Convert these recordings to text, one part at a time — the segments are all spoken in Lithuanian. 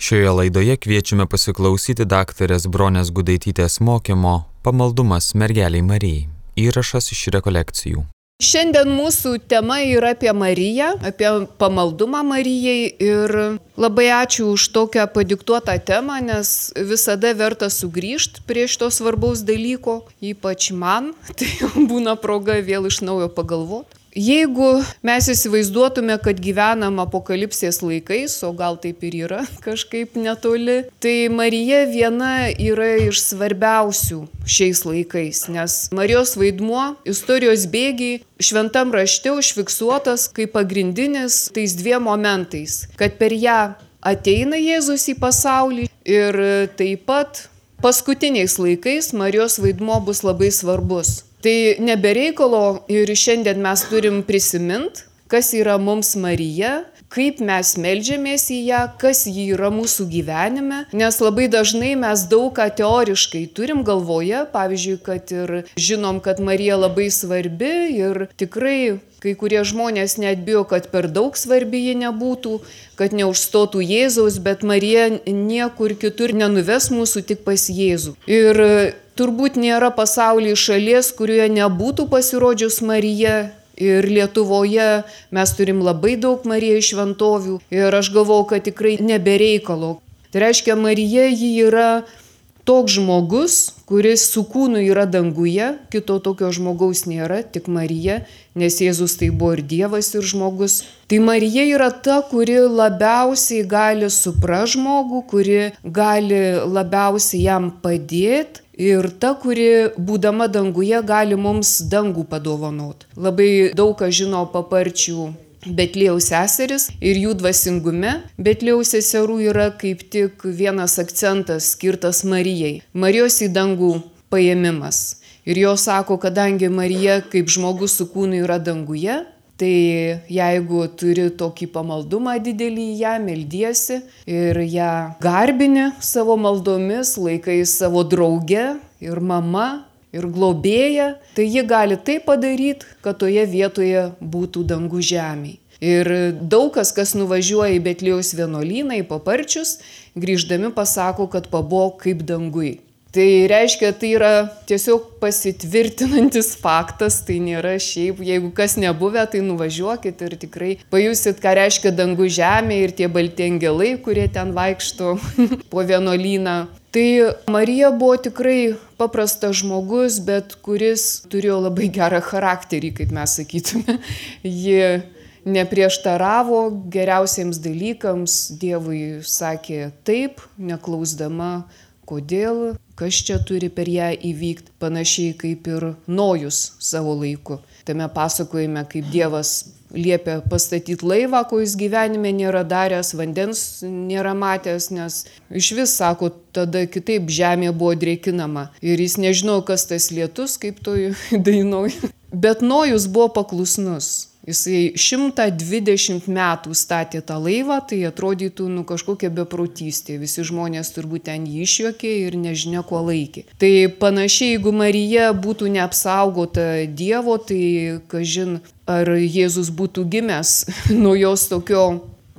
Šioje laidoje kviečiame pasiklausyti daktarės Bronės Gudaitytės mokymo Pamaldumas mergeliai Marijai. Įrašas iš rekolekcijų. Šiandien mūsų tema yra apie Mariją, apie pamaldumą Marijai ir labai ačiū už tokią padiktuotą temą, nes visada verta sugrįžti prie šito svarbaus dalyko, ypač man, tai būna proga vėl iš naujo pagalvoti. Jeigu mes įsivaizduotume, kad gyvenam apokalipsės laikais, o gal taip ir yra kažkaip netoli, tai Marija viena yra iš svarbiausių šiais laikais, nes Marijos vaidmuo istorijos bėgiai šventam rašte užfiksuotas kaip pagrindinis tais dviem momentais, kad per ją ateina Jėzus į pasaulį ir taip pat paskutiniais laikais Marijos vaidmuo bus labai svarbus. Tai nebereikalo ir šiandien mes turim prisimint, kas yra mums Marija, kaip mes melžiamės į ją, kas ji yra mūsų gyvenime, nes labai dažnai mes daug ką teoriškai turim galvoje, pavyzdžiui, kad ir žinom, kad Marija labai svarbi ir tikrai kai kurie žmonės net bijo, kad per daug svarbi ji nebūtų, kad neužstotų Jėzaus, bet Marija niekur kitur nenuves mūsų tik pas Jėzų. Ir turbūt nėra pasaulyje šalies, kurioje nebūtų pasirodžius Marija. Ir Lietuvoje mes turim labai daug Marijai šventovių ir aš galvau, kad tikrai nebereikalo. Tai reiškia, Marija ji yra toks žmogus, kuris su kūnu yra danguje, kito tokio žmogaus nėra, tik Marija, nes Jėzus tai buvo ir Dievas, ir žmogus. Tai Marija yra ta, kuri labiausiai gali supra žmogų, kuri gali labiausiai jam padėti ir ta, kuri būdama danguje gali mums dangų padovanot. Labai daug kas žino paparčių Betlėjaus seseris ir jų dvasingume. Betlėjaus seserų yra kaip tik vienas akcentas skirtas Marijai. Marijos į dangų paėmimas. Ir jo sako, kadangi Marija kaip žmogus su kūnu yra danguje, Tai jeigu turi tokį pamaldumą didelį ją, meldiesi ir ją garbini savo maldomis, laikai savo drauge ir mama ir globėja, tai ji gali tai padaryti, kad toje vietoje būtų dangų žemė. Ir daug kas, kas nuvažiuoja į Betlėjaus vienuolyną, į paparčius, grįždami pasako, kad pabo kaip dangui. Tai reiškia, tai yra tiesiog pasitvirtinantis faktas, tai nėra šiaip, jeigu kas nebuvę, tai nuvažiuokit ir tikrai pajusit, ką reiškia dangų žemė ir tie balti angelai, kurie ten vaikšto po vienuolyną. Tai Marija buvo tikrai paprastas žmogus, bet kuris turėjo labai gerą charakterį, kaip mes sakytume. Ji neprieštaravo geriausiems dalykams, Dievui sakė taip, neklausdama kodėl, kas čia turi per ją įvykti, panašiai kaip ir Nojus savo laiku. Tame pasakojime, kaip Dievas liepia pastatyti laivą, ko jis gyvenime nėra daręs, vandens nėra matęs, nes iš vis, sako, tada kitaip žemė buvo drėkinama. Ir jis nežino, kas tas lietus, kaip toj dainoj. Bet Nojus buvo paklusnus. Jisai 120 metų statė tą laivą, tai atrodytų, nu, kažkokia beprotystė. Visi žmonės turbūt ten jį išjuokė ir nežinia, kuo laikė. Tai panašiai, jeigu Marija būtų neapsaugota Dievo, tai, kažin, ar Jėzus būtų gimęs nuo jos tokio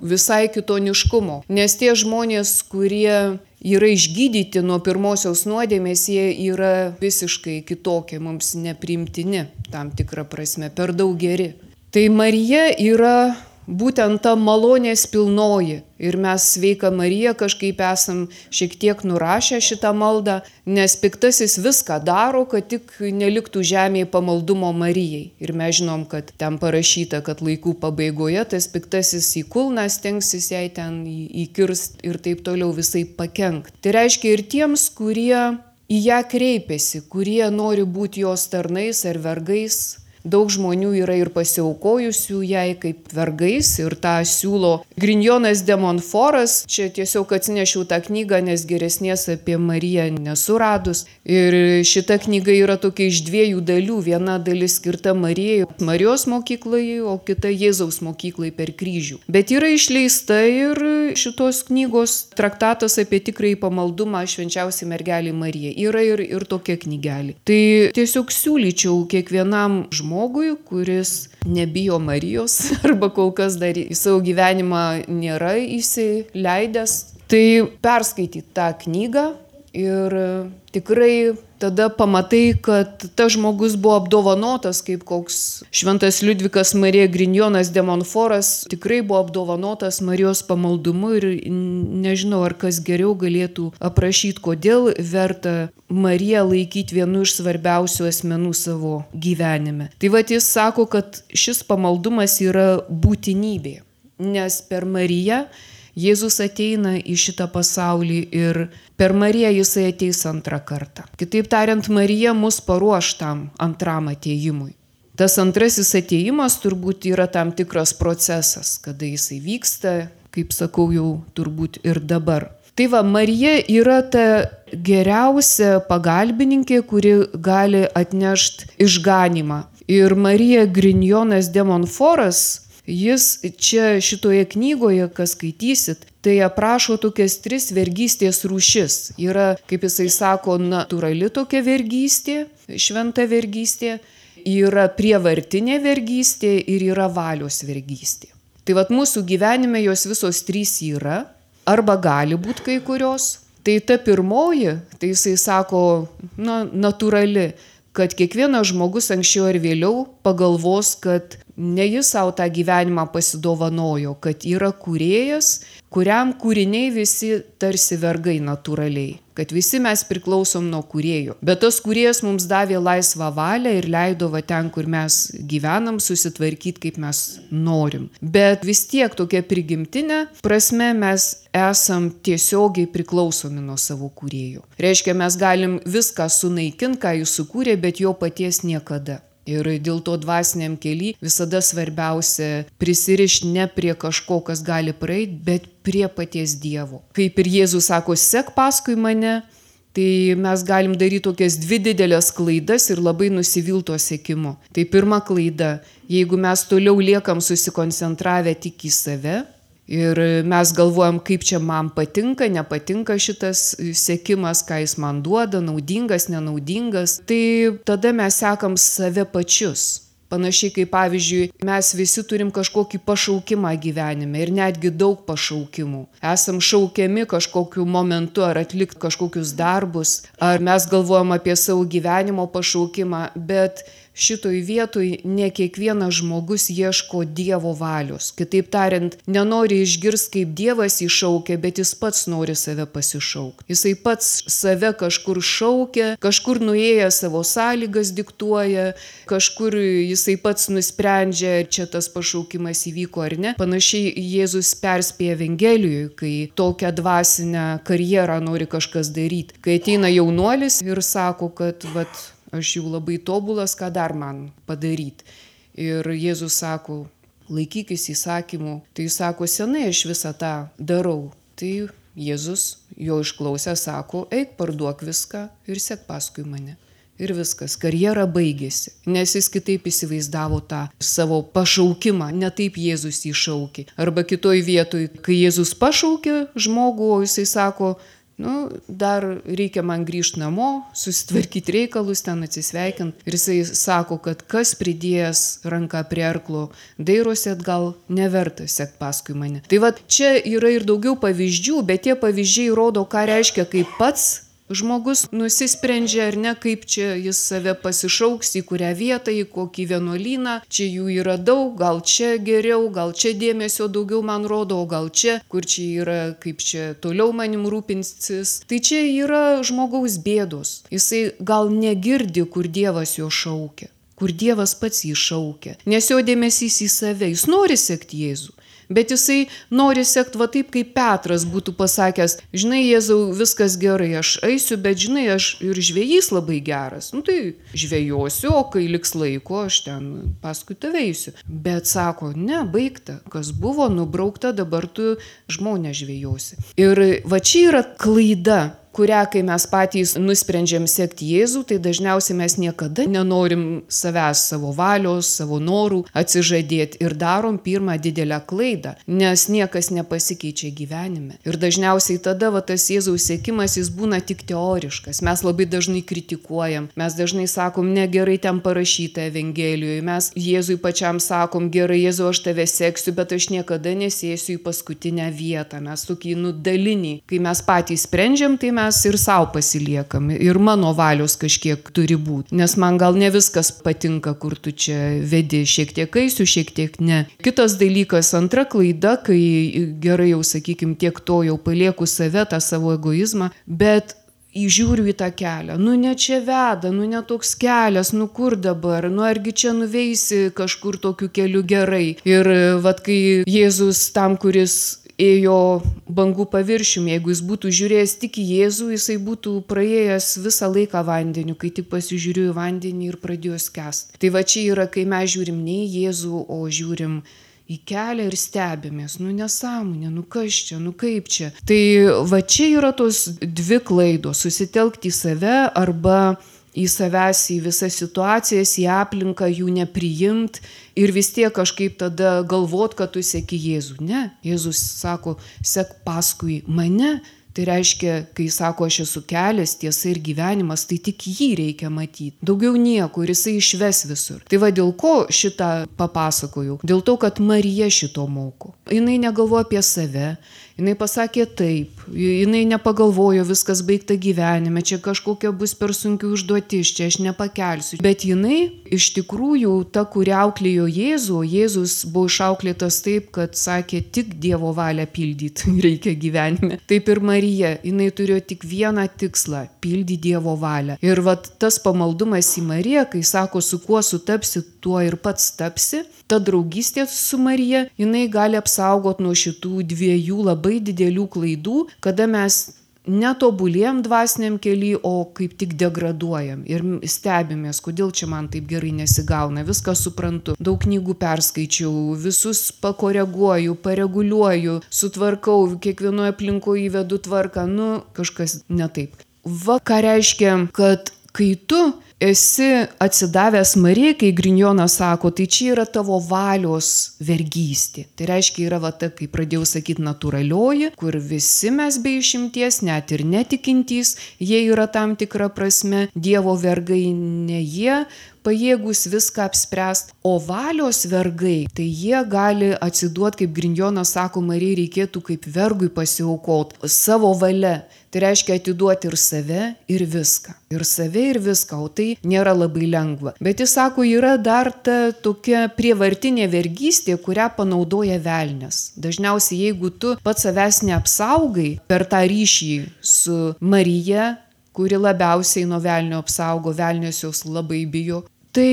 visai kitoniškumo. Nes tie žmonės, kurie yra išgydyti nuo pirmosios nuodėmės, jie yra visiškai kitokie, mums neprimtini tam tikrą prasme, per daug geri. Tai Marija yra būtent ta malonės pilnoji. Ir mes sveika Marija kažkaip esam šiek tiek nurašę šitą maldą, nes piktasis viską daro, kad tik neliktų žemėje pamaldumo Marijai. Ir mes žinom, kad ten parašyta, kad laikų pabaigoje tas piktasis į kulną stengsis jai ten įkirst ir taip toliau visai pakenkt. Tai reiškia ir tiems, kurie į ją kreipiasi, kurie nori būti jos tarnais ar vergais, Daug žmonių yra ir pasiaukojusių jai kaip vergais ir tą siūlo Grinjonas Demonforas. Čia tiesiog atsinešiau tą knygą, nes geresnės apie Mariją nesuradus. Ir šita knyga yra tokia iš dviejų dalių. Viena dalis skirta Marijai, Marijos mokyklai, o kita Jėzaus mokyklai per kryžių. Bet yra išleista ir šitos knygos traktatas apie tikrąjį pamaldumą švenčiausiai mergelį Mariją. Yra ir, ir tokia knygelė. Tai tiesiog siūlyčiau kiekvienam žmogui žmogui, kuris nebijo Marijos arba kol kas dar į savo gyvenimą nėra įsileidęs Tai perskaityti tą knygą ir tikrai tada pamatai, kad tas žmogus buvo apdovanotas, kaip koks šventas Liudvikas Marija Grinjonas Demonforas, tikrai buvo apdovanotas Marijos pamaldumu ir nežinau, ar kas geriau galėtų aprašyti, kodėl verta Mariją laikyti vienu iš svarbiausių asmenų savo gyvenime. Tai vad jis sako, kad šis pamaldumas yra būtinybė, nes per Mariją Jėzus ateina į šitą pasaulį ir per Mariją jisai ateis antrą kartą. Kitaip tariant, Marija mus paruoš tam antram ateimui. Tas antrasis ateimas turbūt yra tam tikras procesas, kada jisai vyksta, kaip sakau, jau turbūt ir dabar. Tai va, Marija yra ta geriausia pagalbininkė, kuri gali atnešti išganimą. Ir Marija Grinjonas Demonforas Jis čia šitoje knygoje, kas skaitysit, tai aprašo tokias tris vergystės rūšis. Yra, kaip jisai sako, natūrali tokia vergystė, šventa vergystė, yra prievartinė vergystė ir yra valios vergystė. Tai vad mūsų gyvenime jos visos trys yra, arba gali būti kai kurios. Tai ta pirmoji, tai jisai sako, na, natūrali, kad kiekvienas žmogus anksčiau ar vėliau pagalvos, kad ne jis savo tą gyvenimą pasidovanojo, kad yra kūrėjas, kuriam kūriniai visi tarsi vergai natūraliai, kad visi mes priklausom nuo kūrėjo. Bet tas kūrėjas mums davė laisvą valią ir leido va ten, kur mes gyvenam, susitvarkyti, kaip mes norim. Bet vis tiek tokia prigimtinė prasme mes esam tiesiogiai priklausomi nuo savo kūrėjų. Reiškia, mes galim viską sunaikinti, ką jis sukūrė, bet jo paties niekada. Ir dėl to dvasiniam keli visada svarbiausia prisirišti ne prie kažko, kas gali praeiti, bet prie paties Dievo. Kaip ir Jėzus sako, sek paskui mane, tai mes galim daryti tokias dvi didelės klaidas ir labai nusivilto sėkimu. Tai pirma klaida, jeigu mes toliau liekam susikoncentravę tik į save, Ir mes galvojam, kaip čia man patinka, nepatinka šitas sėkimas, ką jis man duoda, naudingas, nenaudingas. Tai tada mes sekam save pačius. Panašiai kaip pavyzdžiui, mes visi turim kažkokį pašaukimą gyvenime ir netgi daug pašaukimų. Esam šaukiami kažkokiu momentu ar atlikti kažkokius darbus, ar mes galvojam apie savo gyvenimo pašaukimą, bet šitoj vietoj ne kiekvienas žmogus ieško Dievo valios. Kitaip tariant, nenori išgirsti, kaip Dievas įšaukia, bet jis pats nori save pasišaukti. Jisai pats save kažkur šaukia, kažkur nuėję savo sąlygas diktuoja, kažkur jisai pats nusprendžia, ar čia tas pašaukimas įvyko ar ne. Panašiai Jėzus perspėja Evangelijoje, kai tokią dvasinę karjerą nori kažkas daryti. Kai ateina jaunuolis ir sako, kad vat, aš jau labai tobulas, ką dar man padaryti. Ir Jėzus sako, laikykis įsakymų. Tai jis sako, senai aš visą tą darau. Tai Jėzus jo išklausę sako, eik parduok viską ir sek paskui mane. Ir viskas, karjera baigėsi, nes jis kitaip įsivaizdavo tą savo pašaukimą, ne taip Jėzus jį šaukė. Arba kitoj vietoj, kai Jėzus pašaukė žmogų, o jisai sako, nu, dar reikia man grįžti namo, susitvarkyti reikalus, ten atsisveikinti. Ir jisai sako, kad kas pridėjęs ranką prie arklo, dairosi atgal, neverta sekti paskui mane. Tai va čia yra ir daugiau pavyzdžių, bet tie pavyzdžiai rodo, ką reiškia, kai pats žmogus nusisprendžia ar ne, kaip čia jis save pasišauks, į kurią vietą, į kokį vienuolyną, čia jų yra daug, gal čia geriau, gal čia dėmesio daugiau man rodo, o gal čia, kur čia yra, kaip čia toliau manim rūpinsis. Tai čia yra žmogaus bėdos. Jisai gal negirdi, kur Dievas jo šaukia kur Dievas pats jį šaukia, nes jo dėmesys į save, jis nori sekti Jėzų, Bet jisai nori sekti va taip, kaip Petras būtų pasakęs, žinai, Jėzau, viskas gerai, aš eisiu, bet žinai, aš ir žvėjys labai geras. Nu tai žvėjosiu, o kai liks laiko, aš ten paskui tave eisiu. Bet sako, ne, baigta, kas buvo nubraukta, dabar tu žmonę žvėjosi. Ir va čia yra klaida kurią kai mes patys nusprendžiam sekti Jėzų, tai dažniausiai mes niekada nenorim savęs, savo valios, savo norų atsižadėti ir darom pirmą didelę klaidą, nes niekas nepasikeičia gyvenime. Ir dažniausiai tada va, tas Jėzaus sėkimas jis būna tik teoriškas. Mes labai dažnai kritikuojam, mes dažnai sakom, negerai ten parašyta Evangelijoje, mes Jėzui pačiam sakom, gerai Jėzu, aš tave seksiu, bet aš niekada nesėsiu į paskutinę vietą. Mes tokį nudalinį, kai mes patys sprendžiam, tai mes ir savo pasiliekam. Ir mano valios kažkiek turi būti. Nes man gal ne viskas patinka, kur tu čia vedi, šiek tiek eisiu, šiek tiek ne. Kitas dalykas, antra klaida, kai gerai jau sakykim, tiek to jau palieku save, tą savo egoizmą, bet įžiūriu į tą kelią, nu ne čia veda, nu ne toks kelias, nu kur dabar, nu argi čia nuveisi kažkur tokiu keliu gerai. Ir vad kai Jėzus tam, kuris ėjo bangų paviršium, jeigu jis būtų žiūrėjęs tik į Jėzų, jisai būtų praėjęs visą laiką vandeniu, kai tik pasižiūrėjo į vandenį ir pradėjo skęsti. Tai va čia yra, kai mes žiūrim ne į Jėzų, o žiūrim į kelią ir stebimės, nu nesąmonė, nu kas čia, nu kaip čia. Tai va čia yra tos dvi klaidos - susitelkti į save arba į savęs, į visas situacijas, į aplinką, jų nepriimt ir vis tiek kažkaip tada galvot, kad tu sėki Jėzų. Ne, Jėzus sako, sek paskui mane. Tai reiškia, kai sako, aš esu kelias, tiesa ir gyvenimas, tai tik jį reikia matyti. Daugiau nieko ir jisai išves visur. Tai va dėl ko šitą papasakojau? Dėl to, kad Marija šito moko. Jis negalvoja apie save, Jis pasakė taip, jinai nepagalvojo, viskas baigta gyvenime, čia kažkokia bus per sunki užduotis, čia aš nepakelsiu. Bet jinai iš tikrųjų ta, kuri auklėjo Jėzų, Jėzus buvo išauklėtas taip, kad sakė tik Dievo valią pildyti reikia gyvenime. Taip ir Marija, jinai turėjo tik vieną tikslą - pildyti Dievo valią. Ir vat tas pamaldumas į Mariją, kai sako, su kuo sutapsi, tuo ir pats tapsi, ta draugystė su Marija, jinai gali apsaugoti nuo šitų dviejų labai didelių klaidų, kada mes netobulėjam dvasiniam keliui, o kaip tik degraduojam ir stebimės, kodėl čia man taip gerai nesigauna, viską suprantu, daug knygų perskaičiau, visus pakoreguoju, pareguliuoju, sutvarkau, kiekvienoje aplinkoje įvedu tvarką, nu kažkas ne taip. Va ką reiškia, kad kai tu esi atsidavęs Marijai, kai Grinjonas sako, tai čia yra tavo valios vergystė. Tai reiškia, yra va ta, kaip pradėjau sakyti, natūralioji, kur visi mes be išimties, net ir netikintys, jie yra tam tikra prasme Dievo vergai, ne jie pajėgus viską apspręst, o valios vergai, tai jie gali atsiduoti, kaip Grinjonas sako, Marijai reikėtų kaip vergui pasiaukot savo valia. Tai reiškia atiduoti ir save, ir viską. Ir save, ir viską, o tai nėra labai lengva. Bet jis sako, yra dar ta tokia prievartinė vergystė, kurią panaudoja velnės. Dažniausiai, jeigu tu pats savęs neapsaugai per tą ryšį su Marija, kuri labiausiai nuo velnio apsaugo, velnios jos labai bijo, tai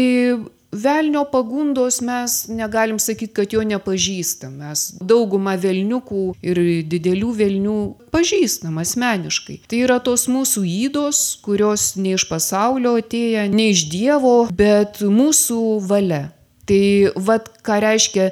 velnio pagundos mes negalim sakyt, kad jo nepažįstam. Mes daugumą velniukų ir didelių velnių pažįstam asmeniškai. Tai yra tos mūsų įdos, kurios ne iš pasaulio atėję, ne iš Dievo, bet mūsų valia. Tai vad ką reiškia,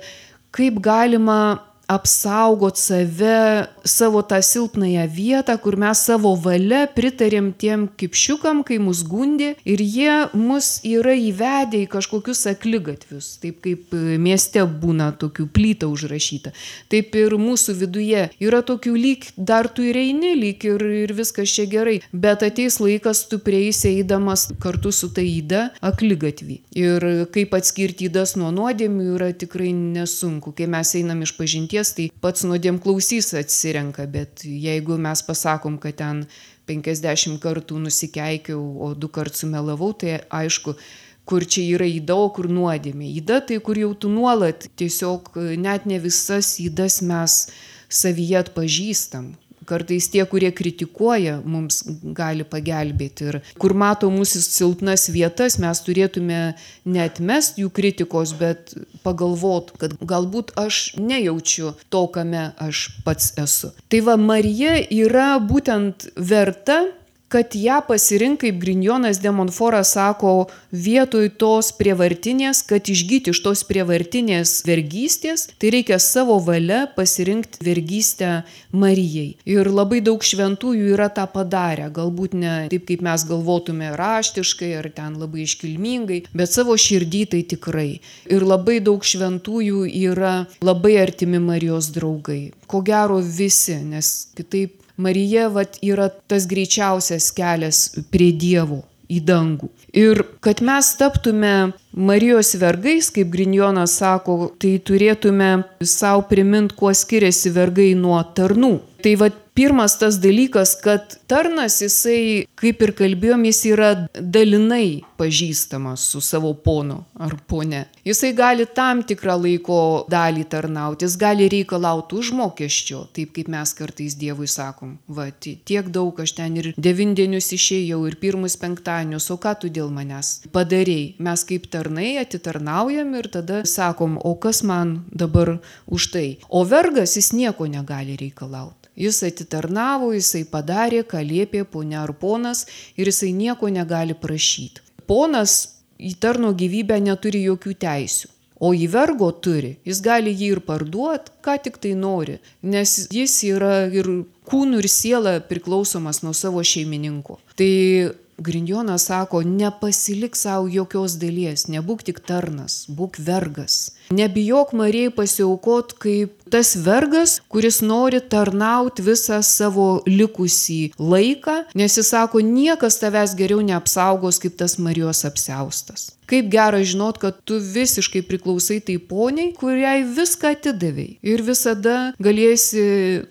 kaip galima apsaugot save, savo tą silpnąją vietą, kur mes savo valia pritarėm tiem kipšiukam, kai mus gundė ir jie mus yra įvedę į kažkokius aklygatvius, taip kaip mieste būna tokių plyta užrašyta. Taip ir mūsų viduje yra tokių lyg dar tu ir eini, lyg ir, ir viskas čia gerai, bet ateis laikas tu prieisi eidamas kartu su ta įda aklygatvį. Ir kaip atskirti įdas nuo nuodėmių yra tikrai nesunku, kai mes einam iš pažinties tai pats nuodėm klausys atsirenka, bet jeigu mes pasakom, kad ten 50 kartų nusikeikiau, o du kartus sumelavau, tai aišku, kur čia yra įda, o kur nuodėmė. Įda tai, kur jau tu nuolat tiesiog net ne visas įdas mes savyje atpažįstam, kartais tie, kurie kritikuoja, mums gali pagelbėti. Ir kur mato mūsų silpnas vietas, mes turėtume netmest jų kritikos, bet pagalvot, kad galbūt aš nejaučiu to, kame aš pats esu. Tai va, Marija yra būtent verta kad ją pasirink, kaip Grinjonas Demonforas sako, vietoj tos prievartinės, kad išgyti iš tos prievartinės vergystės, tai reikia savo valia pasirinkti vergystę Marijai. Ir labai daug šventųjų yra tą padarę, galbūt ne taip, kaip mes galvotume raštiškai ar ten labai iškilmingai, bet savo širdį tai tikrai. Ir labai daug šventųjų yra labai artimi Marijos draugai. Ko gero visi, nes kitaip Marija vat, yra tas greičiausias kelias prie Dievo į dangų. Ir kad mes taptume Marijos vergais, kaip Grinjonas sako, tai turėtume savo primint, kuo skiriasi vergai nuo tarnų. Tai vad pirmas tas dalykas, kad tarnas jisai, kaip ir kalbėjom, jis yra dalinai pažįstamas su savo ponu ar pone. Jisai gali tam tikrą laiko dalį tarnauti, jis gali reikalauti užmokesčio, taip kaip mes kartais Dievui sakom, va, tiek daug aš ten ir devindienius išėjau ir pirmus penktadienius, o ką tu dėl manęs padarėjai. Mes kaip tarnai atitarnaujam ir tada sakom, o kas man dabar už tai. O vergas jis nieko negali reikalauti. Jis atitarnavo, jisai padarė, ką liepė ponia ar ponas ir jisai nieko negali prašyti. Ponas į tarno gyvybę neturi jokių teisių. O į vergo turi, jis gali jį ir parduoti, ką tik tai nori, nes jis yra ir kūnų ir siela priklausomas nuo savo šeimininko. Tai Grindjonas sako, nepasilik savo jokios dalies, nebūk tik tarnas, būk vergas. Nebijok Marijai pasiaukot kaip tas vergas, kuris nori tarnauti visą savo likusį laiką, nes jis sako, niekas tavęs geriau neapsaugos kaip tas Marijos apseustas. Kaip gera žinot, kad tu visiškai priklausai tai poniai, kuriai viską atidavėjai. Ir visada galėsi,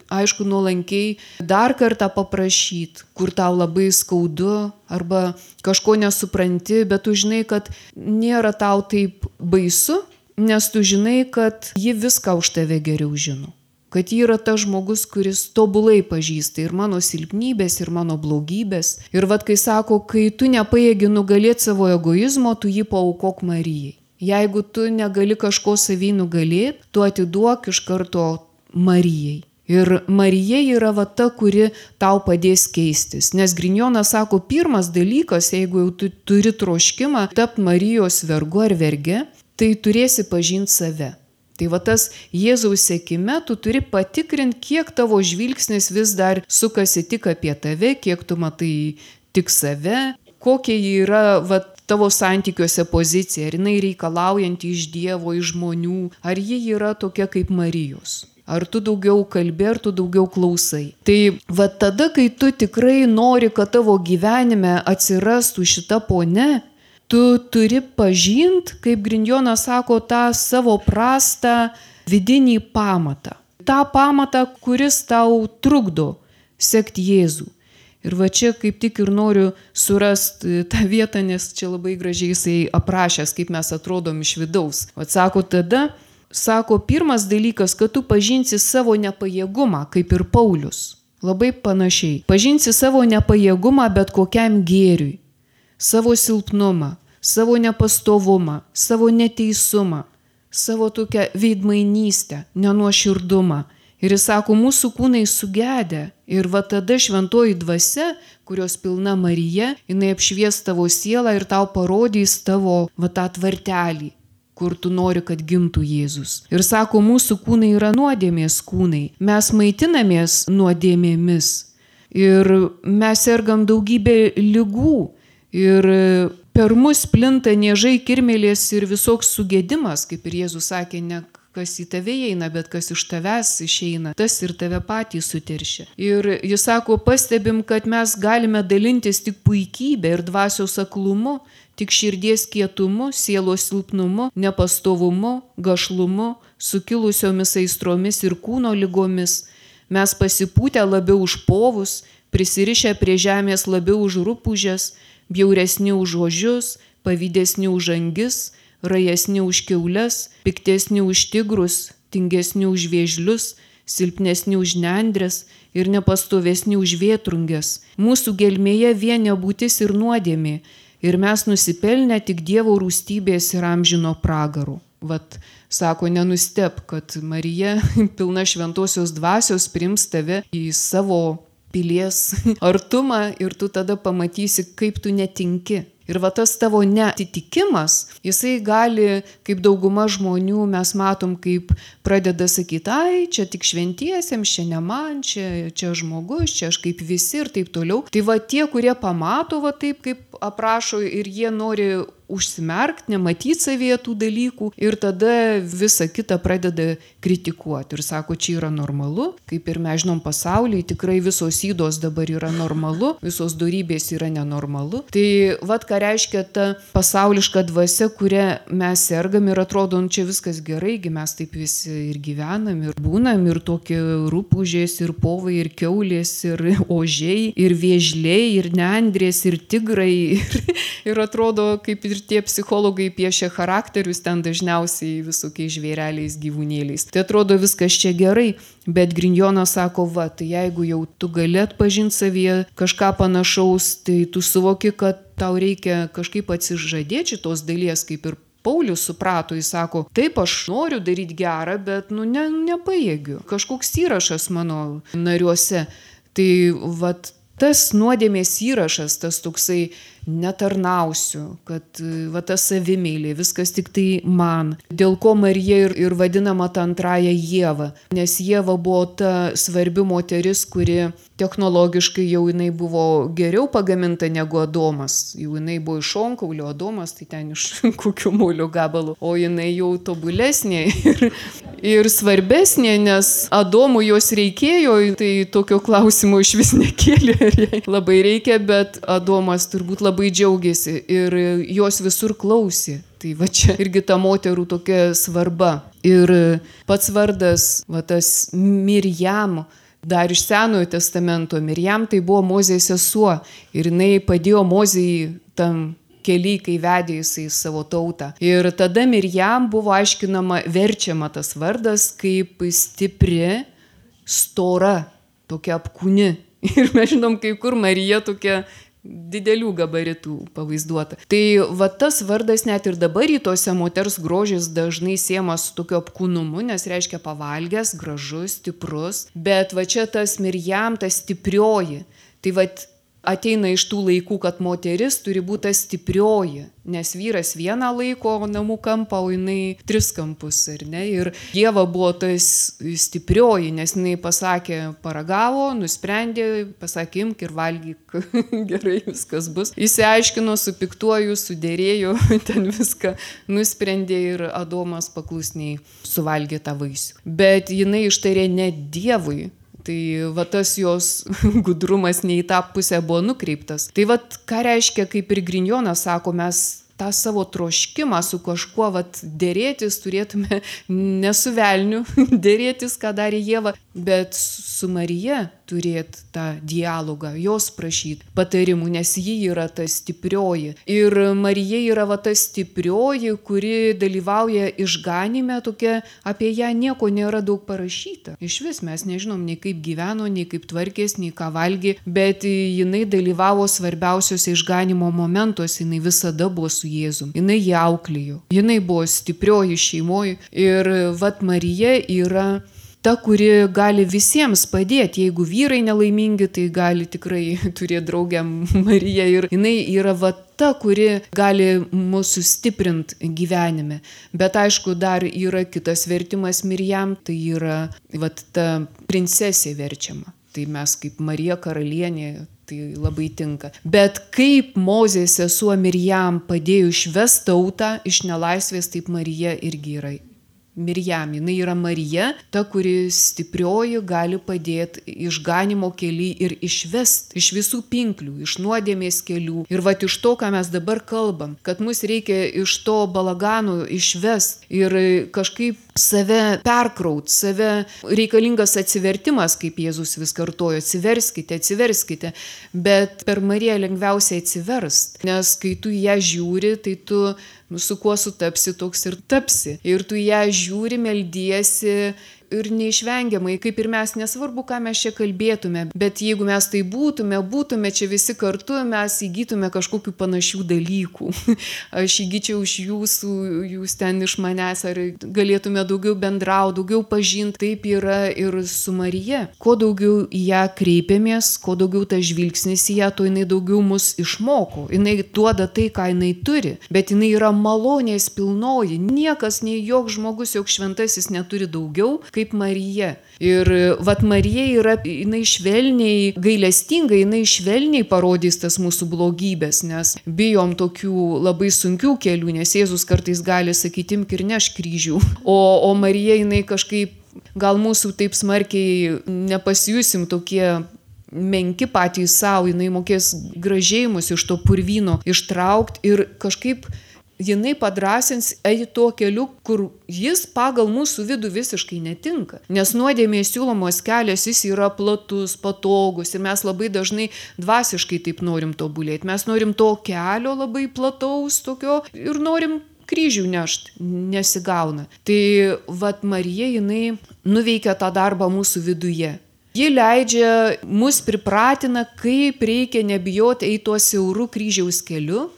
aišku, nuolankiai dar kartą paprašyti, kur tau labai skaudu arba kažko nesupranti, bet tu žinai, kad nėra tau taip baisu, nes tu žinai, kad ji viską už tave geriau žino. Kad ji yra tas žmogus, kuris tobulai pažįsta ir mano silpnybės, ir mano blogybės. Ir vad, kai sako, kai tu nepaėgi nugalėti savo egoizmo, tu jį paukok Marijai. Jeigu tu negali kažko savy nugalėti, tu atiduok iš karto Marijai. Ir Marija yra va ta, kuri tau padės keistis. Nes Grinjonas sako, pirmas dalykas, jeigu jau tu turi troškimą tapti Marijos vergu ar verge, tai turėsi pažinti save. Tai va tas Jėzaus sėkime tu turi patikrinti, kiek tavo žvilgsnis vis dar sukasi tik apie tave, kiek tu matai tik save, kokia yra va, tavo santykiuose pozicija, ar jinai reikalaujanti iš Dievo, iš žmonių, ar ji yra tokia kaip Marijos. Ar tu daugiau kalbė, ar tu daugiau klausai. Tai va tada, kai tu tikrai nori, kad tavo gyvenime atsirastų šita pone, tu turi pažint, kaip Grindjonas sako, tą savo prastą vidinį pamatą. Ta pamatą, kuris tau trukdo sekti Jėzų. Ir va čia kaip tik ir noriu surasti tą vietą, nes čia labai gražiai jisai aprašęs, kaip mes atrodom iš vidaus. Atsako tada, sako, pirmas dalykas, kad tu pažinsi savo nepajėgumą, kaip ir Paulius. Labai panašiai. Pažinsi savo nepajėgumą bet kokiam gėriui savo silpnumą, savo nepastovumą, savo neteisumą, savo tokią veidmainystę, nenuoširdumą. Ir jis sako, mūsų kūnai sugedę. Ir va tada šventoji dvasia, kurios pilna Marija, jinai apšvies tavo sielą ir tau parodys tavo va tą tvartelį, kur tu nori, kad gimtų Jėzus. Ir sako, mūsų kūnai yra nuodėmės kūnai. Mes maitinamės nuodėmėmis. Ir mes sergam daugybę lygų. Ir per mus plinta niežai, kirmelės ir visoks sugėdimas, kaip ir Jėzus sakė, ne kas į tave eina, bet kas iš tavęs išeina, tas ir tave patį suteršia. Ir jis sako, pastebim, kad mes galime dalintis tik puikybė ir dvasios aklumu, tik širdies kietumu, sielos silpnumu, nepastovumu, gašlumu, sukilusiomis aistromis ir kūno lygomis. Mes pasipūtę labiau už povus, prisirišę prie žemės labiau už rūpužės, bjauresni už ožius, pavydesni už angis, rajesni už keulės, piktesni už tigrus, tingesni už vėžlius, silpnesni už nendrės ir nepastovesni už vėtrungės. Mūsų gelmėje vien nebūtis ir nuodėmė, ir mes nusipelnę tik Dievo rūstybės ir amžino pragarų. Vat, sako, nenustep, kad Marija pilna šventosios dvasios prims tave į savo pilies artumą ir tu tada pamatysi, kaip tu netinki. Ir va tas tavo netitikimas, jisai gali, kaip dauguma žmonių mes matom, kaip pradeda sakyti, ai, čia tik šventiesiems, čia ne man, čia, čia žmogus, čia aš kaip visi ir taip toliau. Tai va tie, kurie pamato va taip, kaip aprašo ir jie nori užsimerkt, nematyti savyje tų dalykų ir tada visą kitą pradeda kritikuoti ir sako, čia yra normalu, kaip ir mes žinom pasaulyje, tikrai visos įdos dabar yra normalu, visos darybės yra nenormalu. Tai vad ką reiškia ta pasauliška dvasia, kurią mes sergam ir atrodo, nu čia viskas gerai, mes taip visi ir gyvenam, ir būnam, ir tokie rūpužės, ir povai, ir keulės, ir ožiai, ir viežliai, ir neandrės, ir tigrai. Ir, ir atrodo, kaip ir ir tie psichologai piešia charakterius ten dažniausiai visokiais žvėreliais, gyvūnėliais. Tai atrodo viskas čia gerai, bet Grinjonas sako, va, tai jeigu jau tu gali atpažinti savyje kažką panašaus, tai tu suvoki, kad tau reikia kažkaip atsižadėti šitos dalies, kaip ir Paulius suprato, jis sako, taip aš noriu daryti gerą, bet, nu, ne, nepajėgiu. Kažkoks įrašas mano nariuose. Tai, vat, tas nuodėmės įrašas, tas toksai netarnausiu, kad va ta savimėlė, viskas tik tai man. Dėl ko Marija ir, ir vadinama ta antraja Jėva, nes Jėva buvo ta svarbi moteris, kuri technologiškai jau jinai buvo geriau pagaminta negu Adomas. Jau jinai buvo iš šonkaulio, Adomas tai ten iš kokių molio gabalų, o jinai jau tobulesnė ir, ir svarbesnė, nes Adomui jos reikėjo, tai tokio klausimo iš vis nekėlė, labai reikia, bet Adomas turbūt labai labai džiaugiasi ir jos visur klausė. Tai va čia irgi ta moterų tokia svarba. Ir pats vardas, va tas Mirjam, dar iš Senojo testamento, Mirjam tai buvo Mozės sesuo ir jinai padėjo Mozijai tam keliai, kai vedė jisai savo tautą. Ir tada Mirjam buvo aiškinama, verčiama tas vardas kaip stipri, stora, tokia apkūni. Ir mes žinom, kai kur Marija tokia didelių gabaritų pavaizduota. Tai va tas vardas net ir dabar rytuose moters grožis dažnai siemas su tokiu apkūnumu, nes reiškia pavalgęs, gražus, stiprus, bet va čia tas mirjam, ta stiprioji. Tai va ateina iš tų laikų, kad moteris turi būti stiprioji, nes vyras vieną laiko namų kampą, o jinai tris kampus, ar ne? Ir Dieva buvo tas stiprioji, nes jinai pasakė, paragavo, nusprendė, pasakė, imk ir valgyk, gerai viskas bus. Įsiaiškino su piktuoju, sudėrėjo, ten viską nusprendė ir Adomas paklusniai suvalgė tą vaisių. Bet jinai ištarė ne Dievui, Tai va tas jos gudrumas ne į tą pusę buvo nukreiptas. Tai va ką reiškia, kaip ir Grinjonas sako, mes tą savo troškimą su kažkuo vat dėrėtis turėtume ne su velniu dėrėtis, ką darė Jėva, bet su Marija turėti tą dialogą, jos prašyti patarimų, nes ji yra ta stiprioji. Ir Marija yra va ta stiprioji, kuri dalyvauja išganime, tokia apie ją nieko nėra daug parašyta. Iš vis mes nežinom nei kaip gyveno, nei kaip tvarkės, nei ką valgė, bet jinai dalyvavo svarbiausiose išganimo momentuose, jinai visada buvo su Jėzum, jinai ją auklėjo, jinai buvo stiprioji šeimoji ir vat Marija yra ta, kuri gali visiems padėti. Jeigu vyrai nelaimingi, tai gali tikrai turėti draugę Mariją ir jinai yra va ta, kuri gali mūsų stiprinti gyvenime. Bet aišku, dar yra kitas vertimas Mirjam, tai yra va ta princesė verčiama. Tai mes kaip Marija karalienė tai labai tinka. Bet kaip Mozės sesuo Mirjam padėjo išvesti tautą iš nelaisvės, taip Marija irgi yra Mirjam, jinai yra Marija, ta, kuri stiprioji gali padėti išganimo keliai ir išvest iš visų pinklių, iš nuodėmės kelių. Ir va iš to, ką mes dabar kalbam, kad mus reikia iš to balaganų išvest ir kažkaip save perkraut, save reikalingas atsivertimas, kaip Jėzus vis kartojo, atsiverskite, atsiverskite, bet per Mariją lengviausiai atsiverst, nes kai tu ją žiūri, tai tu nu, su kuo sutapsi, toks ir tapsi. Ir tu ją žiūri, meldiesi ir neišvengiamai, kaip ir mes, nesvarbu, ką mes čia kalbėtume, bet jeigu mes tai būtume, būtume čia visi kartu, mes įgytume kažkokių panašių dalykų. Aš įgyčiau iš jūsų, jūs ten iš manęs, ar galėtume daugiau bendrauti, daugiau pažinti, taip yra ir su Marija. Kuo daugiau į ją kreipiamės, kuo daugiau tas žvilgsnis į ją, tuo jinai daugiau mus išmoko. Jinai duoda tai, ką jinai turi, bet jinai yra malonės pilnoji. Niekas, nei joks žmogus, joks šventasis neturi daugiau kaip Marija. Ir vat Marija yra, jinai švelniai, gailestingai, jinai švelniai parodys tas mūsų blogybės, nes bijom tokių labai sunkių kelių, nes Jėzus kartais gali sakyti, imk ir neš kryžių. O, o Marija jinai kažkaip, gal mūsų taip smarkiai nepasijusim tokie menki patys savo, jinai mokės gražėjimus iš to purvino ištraukti ir kažkaip jinai padrasins eiti tuo keliu, kur jis pagal mūsų vidų visiškai netinka. Nes nuodėmės siūlomos kelias jis yra platus, patogus ir mes labai dažnai dvasiškai taip norim tobulėti. Mes norim to kelio labai plataus tokio ir norim kryžių nešt, nesigauna. Tai vad Marija jinai nuveikia tą darbą mūsų viduje. Ji leidžia, mus pripratina, kaip reikia nebijoti eiti tuo siauru kryžiaus keliu,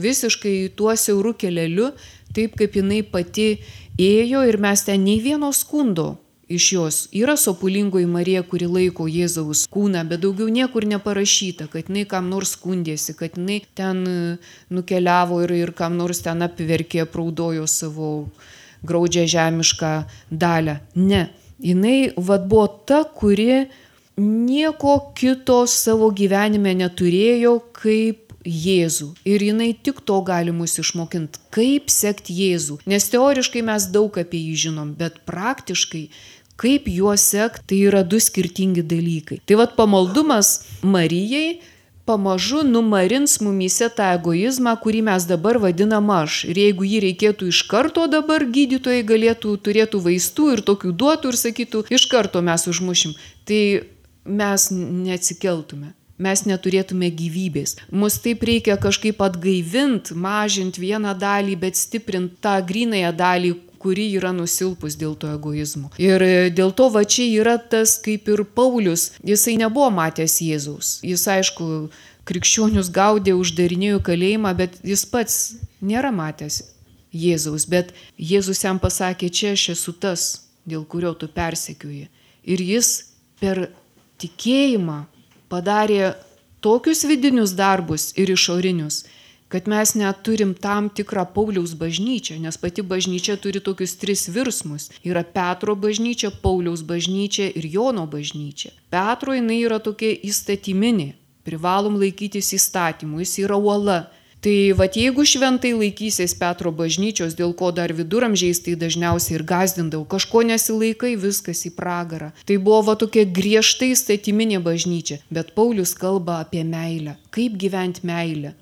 visiškai tuo siauru keleliu, taip kaip jinai pati ėjo ir mes ten nei vieno skundo iš jos. Yra sopulingoji Marija, kuri laiko Jėzaus kūną, bet daugiau niekur neparašyta, kad jinai kam nors skundėsi, kad jinai ten e, nukeliavo ir, ir kam nors ten apverkė, praudojo savo graudžią žemišką dalę. Ne, jinai vad buvo ta, kuri nieko kito savo gyvenime neturėjo, kaip Jėzų. Ir jinai tik to gali mus išmokinti, kaip sekti Jėzų. Nes teoriškai mes daug apie jį žinom, bet praktiškai kaip juos sekti, tai yra du skirtingi dalykai. Tai vad pamaldumas Marijai pamažu numarins mumyse tą egoizmą, kurį mes dabar vadinam aš. Ir jeigu jį reikėtų iš karto dabar, gydytojai galėtų, turėtų vaistų ir tokių duotų ir sakytų, iš karto mes užmušim, tai mes neatsikeltume mes neturėtume gyvybės. Mus taip reikia kažkaip atgaivint, mažint vieną dalį, bet stiprint tą grinąją dalį, kuri yra nusilpus dėl to egoizmo. Ir dėl to va čia yra tas kaip ir Paulius, jisai nebuvo matęs Jėzaus. Jis aišku, krikščionius gaudė, uždarinėjo kalėjimą, bet jis pats nėra matęs Jėzaus. Bet Jėzus jam pasakė, čia aš esu tas, dėl kurio tu persekioji. Ir jis per tikėjimą padarė tokius vidinius darbus ir išorinius, kad mes net turim tam tikrą Pauliaus bažnyčią, nes pati bažnyčia turi tokius tris virsmus. Yra Petro bažnyčia, Pauliaus bažnyčia ir Jono bažnyčia. Petro jinai yra tokia įstatyminė, privalom laikytis įstatymų, jis yra uola. Tai vad jeigu šventai laikysies Petro bažnyčios, dėl ko dar viduramžiais tai dažniausiai ir gazdindavau, kažko nesilaikai, viskas į pragarą. Tai buvo va tokia griežtai statyminė bažnyčia, bet Paulius kalba apie meilę, kaip gyventi meilę.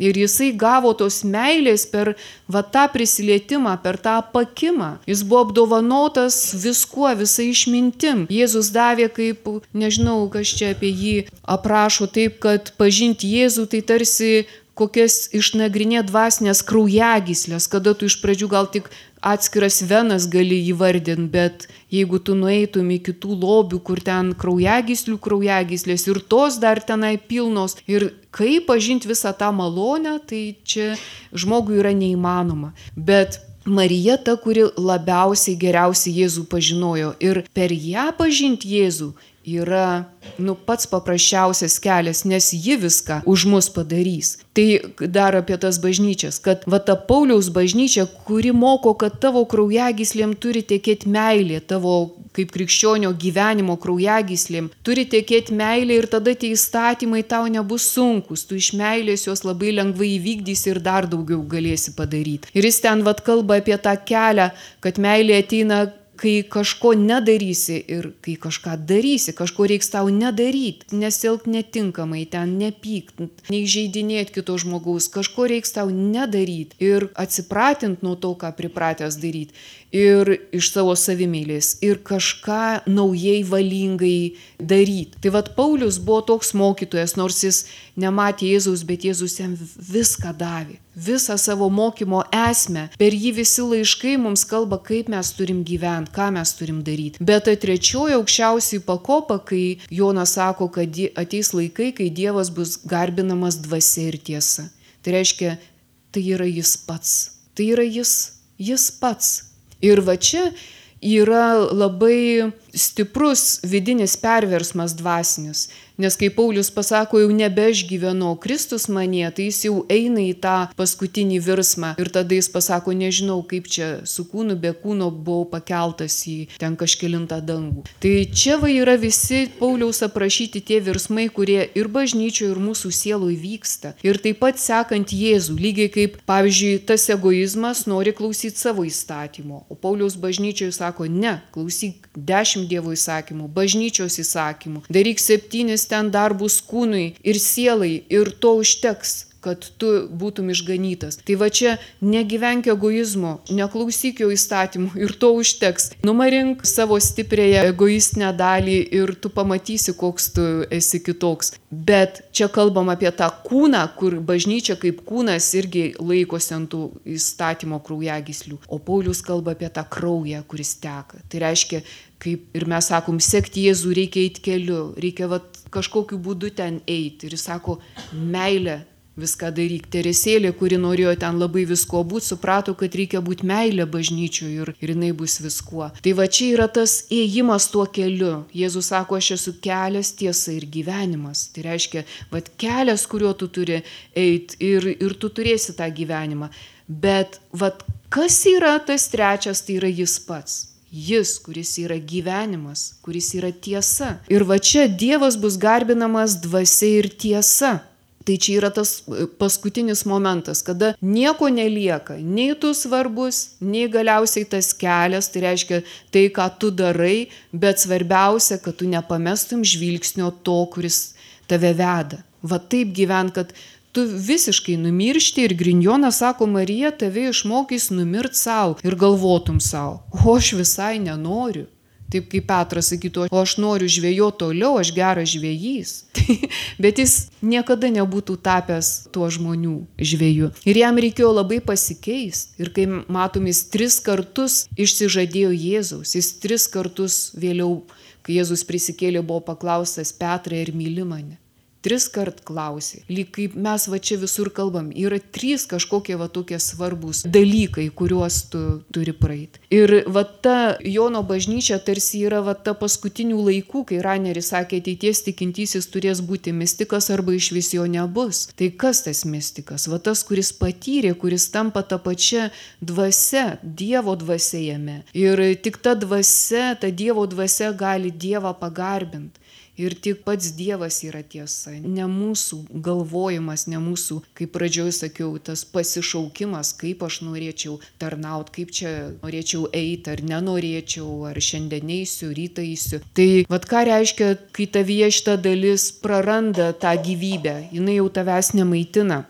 Ir jisai gavo tos meilės per va tą prisilietimą, per tą pakimą. Jis buvo apdovanotas viskuo, visai išmintim. Jėzus davė kaip, nežinau, kas čia apie jį aprašo, taip, kad pažinti Jėzų tai tarsi kokias išnagrinėt dvasinės kraujagyslės, kada tu iš pradžių gal tik atskiras venas gali įvardinti, bet jeigu tu nueitum į kitų lobių, kur ten kraujagyslių kraujagyslės ir tos dar tenai pilnos ir kaip pažinti visą tą malonę, tai čia žmogui yra neįmanoma. Bet Marija ta, kuri labiausiai geriausiai Jėzų pažinojo ir per ją pažinti Jėzų yra nu, pats paprasčiausias kelias, nes ji viską už mus padarys. Tai dar apie tas bažnyčias, kad va ta Pauliaus bažnyčia, kuri moko, kad tavo kraujagyslėm turi tekėti meilė, tavo kaip krikščionio gyvenimo kraujagyslėm turi tekėti meilė ir tada tie įstatymai tau nebus sunkus, tu iš meilės juos labai lengvai įvykdysi ir dar daugiau galėsi padaryti. Ir jis ten vad kalba apie tą kelią, kad meilė ateina kai kažko nedarysi ir kai kažką darysi, kažko reiks tau nedaryti, nesilk netinkamai, ten nepykt, neįžeidinėti kito žmogaus, kažko reiks tau nedaryti ir atsipratint nuo to, ką pripratęs daryti ir iš savo savimylės ir kažką naujai valingai daryti. Tai vad Paulius buvo toks mokytojas, nors jis nematė Jėzaus, bet Jėzus jam viską davė. visą savo mokymo esmę. Per jį visi laiškai mums kalba, kaip mes turim gyventi, ką mes turim daryti. Bet ta trečioji aukščiausiai pakopa, kai Jonas sako, kad ateis laikai, kai Dievas bus garbinamas dvasia ir tiesa. Tai reiškia, tai yra jis pats. Tai yra jis, jis pats. Ir va čia yra labai stiprus vidinis perversmas dvasinis. Nes kai Paulius pasako, jau nebe aš gyvenu, Kristus manie, tai jis jau eina į tą paskutinį virsmą. Ir tada jis pasako, nežinau, kaip čia su kūnu, be kūno buvau pakeltas į ten kažkilintą dangų. Tai čia va yra visi Pauliaus aprašyti tie virsmai, kurie ir bažnyčioje, ir mūsų sielui vyksta. Ir taip pat sekant Jėzų, lygiai kaip, pavyzdžiui, tas egoizmas nori klausyti savo įstatymo. O Pauliaus bažnyčioje sako, ne, klausyk dešimt Dievo įsakymų, bažnyčios įsakymų, daryk septynis ten darbus kūnui ir sielai ir to užteks kad tu būtum išganytas. Tai va čia negyvenk egoizmo, neklausyk jo įstatymų ir to užteks. Numarink savo stipriąją egoistinę dalį ir tu pamatysi, koks tu esi kitoks. Bet čia kalbam apie tą kūną, kur bažnyčia kaip kūnas irgi laikosi ant tų įstatymo kraujagyslių. O Paulius kalba apie tą kraują, kuris teka. Tai reiškia, kaip ir mes sakom, sekti Jėzų reikia eiti keliu, reikia vat, kažkokiu būdu ten eiti. Ir jis sako, meilė viską daryk. Teresėlė, kuri norėjo ten labai visko būti, suprato, kad reikia būti meilė bažnyčioje ir, ir jinai bus viskuo. Tai va čia yra tas ėjimas tuo keliu. Jėzus sako, aš esu kelias, tiesa ir gyvenimas. Tai reiškia, va kelias, kuriuo tu turi eiti ir, ir tu turėsi tą gyvenimą. Bet va kas yra tas trečias, tai yra jis pats. Jis, kuris yra gyvenimas, kuris yra tiesa. Ir va čia Dievas bus garbinamas dvasia ir tiesa. Tai čia yra tas e, paskutinis momentas, kada nieko nelieka, nei tu svarbus, nei galiausiai tas kelias, tai reiškia tai, ką tu darai, bet svarbiausia, kad tu nepamestum žvilgsnio to, kuris tave veda. Va taip gyvent, kad tu visiškai numiršti ir Grinjonas sako, Marija tave išmokys numirt savo ir galvotum savo, o aš visai nenoriu. Taip kaip Petras sakytų, o aš noriu žvėjo toliau, aš geras žvėjys. Bet jis niekada nebūtų tapęs tuo žmonių žvėjų. Ir jam reikėjo labai pasikeisti. Ir kai matom, jis tris kartus išsižadėjo Jėzaus, jis tris kartus vėliau, kai Jėzus prisikėlė, buvo paklaustas Petrai ir myli mane tris kart klausi. Lyg kaip mes va čia visur kalbam, yra trys kažkokie va tokie svarbus dalykai, kuriuos tu turi praeiti. Ir va ta Jono bažnyčia tarsi yra va ta paskutinių laikų, kai Raneris sakė, ateities tikintysis turės būti mystikas arba iš vis jo nebus. Tai kas tas mystikas? Va tas, kuris patyrė, kuris tampa tą pačią dvasę, Dievo dvasė jame. Ir tik ta dvasė, ta Dievo dvasė gali Dievą pagarbinti. Ir tik pats Dievas yra tiesa, ne mūsų galvojimas, ne mūsų, kaip pradžioj sakiau, tas pasišaukimas, kaip aš norėčiau tarnauti, kaip čia norėčiau eiti, ar nenorėčiau, ar šiandien eisiu, rytą eisiu. Tai vad ką reiškia, kai tavyje šita dalis praranda tą gyvybę, jinai jau tavęs nemaitina.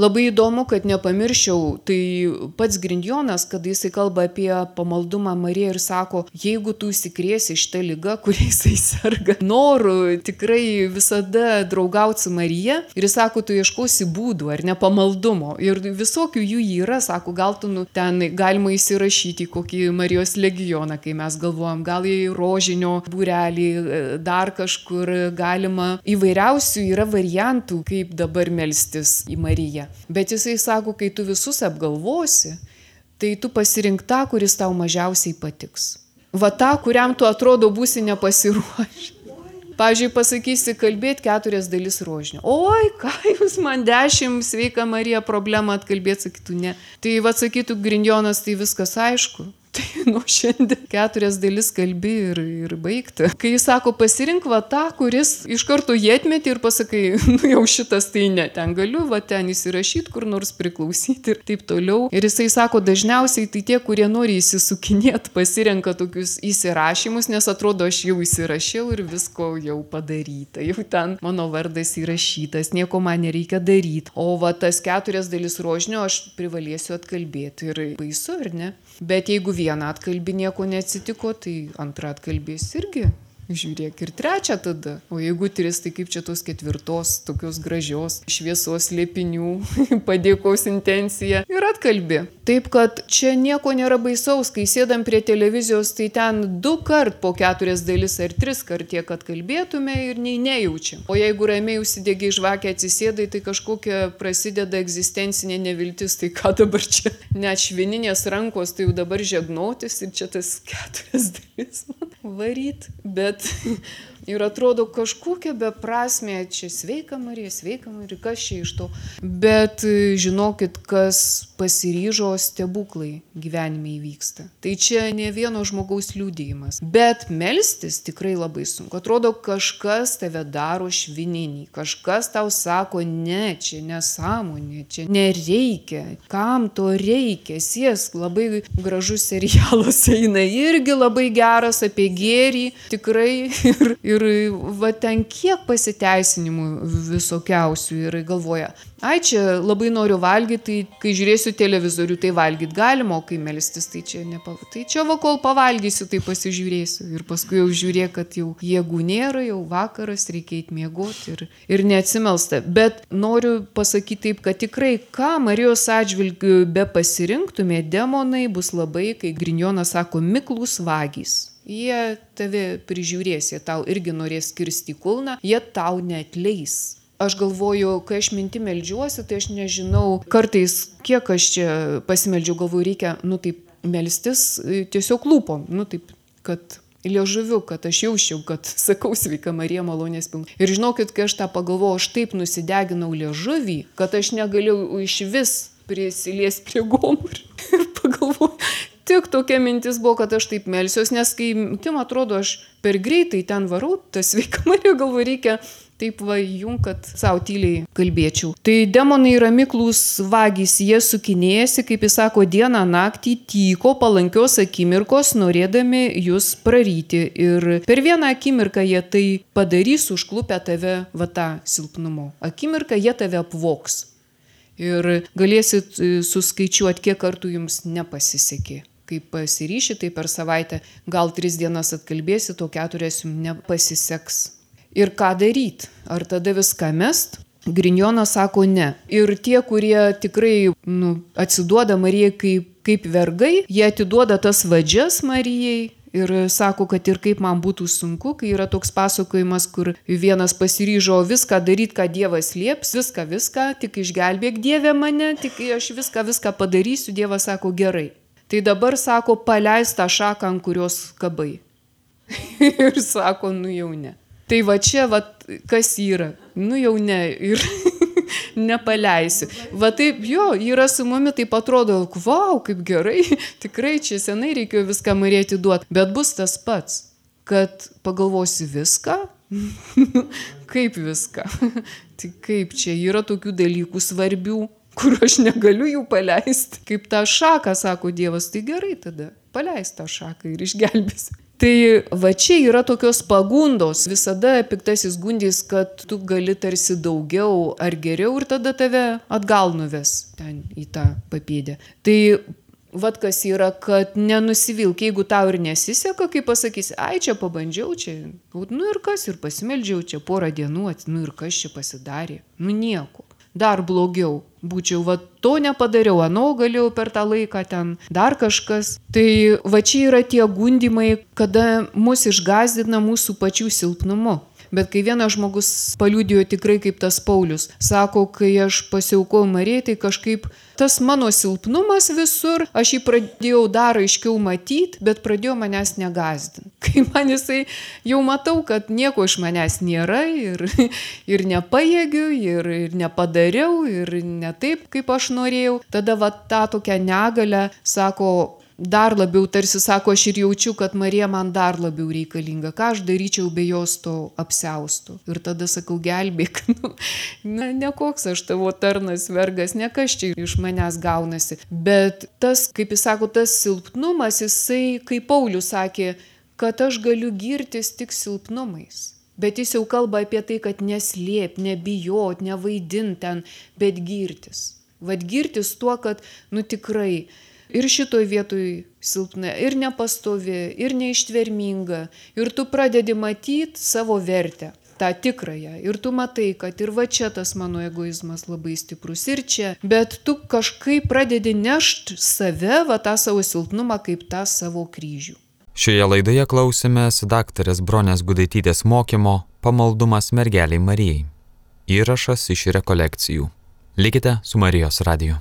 Labai įdomu, kad nepamirščiau, tai pats Grindjonas, kada jisai kalba apie pamaldumą Mariją ir sako, jeigu tu įsikrėsi šitą lygą, kurią jisai serga, noru tikrai visada draugauti su Marija ir jis sako, tu ieškosi būdų ar ne pamaldumo. Ir visokių jų yra, sako, gal tu nu, ten galima įsirašyti į kokį Marijos legioną, kai mes galvojam, gal į rožinio būrelį, dar kažkur galima įvairiausių yra variantų, kaip dabar melstis į Mariją. Bet jisai sako, kai tu visus apgalvosi, tai tu pasirink tą, kuris tau mažiausiai patiks. Va tą, kuriam tu atrodo būsi nepasiruošęs. Pavyzdžiui, pasakysi kalbėti keturias dalis rožinio. Oi, ką jūs man dešimt sveika Marija problemą atkalbėti, sakytų ne. Tai va sakytų Grindjonas, tai viskas aišku. Tai nuo šiandien keturias dalis kalbi ir, ir baigti. Kai jis sako, pasirink va tą, kuris iš karto jį atmeti ir pasakai, nu jau šitas tai ne, ten galiu, va ten įsirašyti, kur nors priklausyti ir taip toliau. Ir jisai sako, dažniausiai tai tie, kurie nori įsisukinėti, pasirenka tokius įsirašymus, nes atrodo, aš jau įsirašiau ir visko jau padaryta. Jau ten mano vardas įrašytas, nieko man nereikia daryti. O va tas keturias dalis rožinio aš privalėsiu atkalbėti ir baisu, ar ne? Bet jeigu vieną atkalbį nieko neatsitiko, tai antrą atkalbės irgi žiūrėk ir trečią tada. O jeigu tris, tai kaip čia tos ketvirtos, tokios gražios, šviesos liepinių, padėkos intencija ir atkalbi. Taip kad čia nieko nėra baisaus, kai sėdam prie televizijos, tai ten du kart po keturias dalis ar tris kart tiek atkalbėtume ir nei nejaučiam. O jeigu ramiai užsidėgiai žvakę atsisėdai, tai kažkokia prasideda egzistencinė neviltis, tai ką dabar čia, net švininės rankos, tai jau dabar žegnotis ir čia tas keturias dalis man varyt. Bet Yeah. Ir atrodo kažkokia beprasmė, čia sveika Marija, sveika Marija, kas čia iš to. Bet e, žinokit, kas pasiryžo stebuklai gyvenime įvyksta. Tai čia ne vieno žmogaus liūdėjimas. Bet melstis tikrai labai sunku. Atrodo, kažkas tave daro švininį, kažkas tau sako, ne, čia nesąmonė, čia nereikia. Kam to reikia? Siesk, labai gražus serialas eina irgi labai geras apie gėrį, tikrai. Ir, ir va ten kiek pasiteisinimų visokiausių ir galvoja, ai čia labai noriu valgyti, tai kai žiūrėsiu televizorių, tai valgyti galima, o kai melstis, tai čia nepav... Tai čia va kol pavalgysiu, tai pasižiūrėsiu. Ir paskui jau žiūrėk, kad jau jėgų nėra, jau vakaras, reikia eiti miegoti ir, ir neatsimelsta. Bet noriu pasakyti taip, kad tikrai, ką Marijos atžvilgiu be pasirinktume, demonai bus labai, kai Grinjonas sako, miklus vagys jie tave prižiūrės, jie tau irgi norės kirsti kulną, jie tau netleis. Aš galvoju, kai aš minti melžiuosi, tai aš nežinau, kartais kiek aš čia pasimeldžiau, galvoju, reikia, nu taip, melstis e, tiesiog lūpom, nu taip, kad liežuviu, kad aš jausčiau, kad sakau sveika Marija malonės pilna. Ir žinokit, kai aš tą pagalvojau, aš taip nusideginau liežuvį, kad aš negalėjau iš vis prisilies prie gomur. Ir pagalvojau, tik tokia mintis buvo, kad aš taip melsiuos, nes kai tim atrodo, aš per greitai ten varau, tas sveika Marija galvo reikia taip va jum, kad savo tyliai kalbėčiau. Tai demonai yra miklus vagys, jie sukinėjasi, kaip jis sako, dieną naktį tyko palankios akimirkos, norėdami jūs praryti. Ir per vieną akimirką jie tai padarys, užklupę tave va tą silpnumo. Akimirką jie tave apvoks. Ir galėsit e, suskaičiuoti, kiek kartų jums nepasisekė kai pasiryši, tai per savaitę gal tris dienas atkalbėsi, to keturias jums nepasiseks. Ir ką daryti? Ar tada viską mest? Grinjonas sako ne. Ir tie, kurie tikrai nu, atsiduoda Marijai kaip, kaip vergai, jie atiduoda tas vadžias Marijai, Ir sako, kad ir kaip man būtų sunku, kai yra toks pasakojimas, kur vienas pasiryžo viską daryti, ką Dievas lieps, viską, viską, tik išgelbėk Dievę mane, tik aš viską, viską padarysiu, Dievas sako gerai. Tai dabar sako, paleis tą šaką, ant kurios kabai. ir sako, nu jau ne. Tai va čia, va, kas yra, nu jau ne. Ir nepaleisiu. Va taip, jo, yra su mumis, taip atrodo, wow, kaip gerai, tikrai čia senai reikėjo viską marėti duoti, bet bus tas pats, kad pagalvosi viską, kaip viską, tai kaip čia yra tokių dalykų svarbių, kur aš negaliu jų paleisti. Kaip tą šaką, sako Dievas, tai gerai tada, paleist tą šaką ir išgelbėsi. Tai va čia yra tokios pagundos, visada piktasis gundys, kad tu gali tarsi daugiau ar geriau ir tada tave atgal nuves ten į tą papėdę. Tai Vat kas yra, kad nenusivilk, jeigu tau ir nesiseka, kaip pasakysi, ai čia pabandžiau, čia, nu ir kas, ir pasimeldžiau čia porą dienų, nu ir kas čia pasidarė, nu nieko dar blogiau būčiau, va to nepadariau, anu galėjau per tą laiką ten dar kažkas. Tai va čia yra tie gundimai, kada mus išgazdina mūsų pačių silpnumu. Bet kai vienas žmogus paliūdėjo tikrai kaip tas Paulius, sako, kai aš pasiaukau Marijai, tai kažkaip tas mano silpnumas visur, aš jį pradėjau dar aiškiau matyti, bet pradėjo manęs negazdinti. Kai man jisai jau matau, kad nieko iš manęs nėra ir, ir nepajėgiu, ir, ir nepadariau, ir ne taip, kaip aš norėjau, tada va tą tokią negalę, sako, dar labiau tarsi sako, aš ir jaučiu, kad Marija man dar labiau reikalinga, ką aš daryčiau be jos to apsiausto. Ir tada sakau, gelbėk, nu, na, ne koks aš tavo tarnas vergas, ne kas čia iš manęs gaunasi. Bet tas, kaip jis sako, tas silpnumas, jisai, kaip Paulius sakė, kad aš galiu girtis tik silpnumais. Bet jis jau kalba apie tai, kad neslėp, nebijot, nevaidint ten, bet girtis. Vad girtis tuo, kad, nu tikrai, ir šitoj vietoj silpna, ir nepastovi, ir neištverminga. Ir tu pradedi matyti savo vertę tą tikrąją. Ir tu matai, kad ir va čia tas mano egoizmas labai stiprus ir čia, bet tu kažkaip pradedi nešti save, va tą savo silpnumą kaip tą savo kryžių. Šioje laidoje klausėmės daktarės Bronės Gudaitytės mokymo Pamaldumas mergeliai Marijai. Įrašas iš rekolekcijų. Likite su Marijos radiju.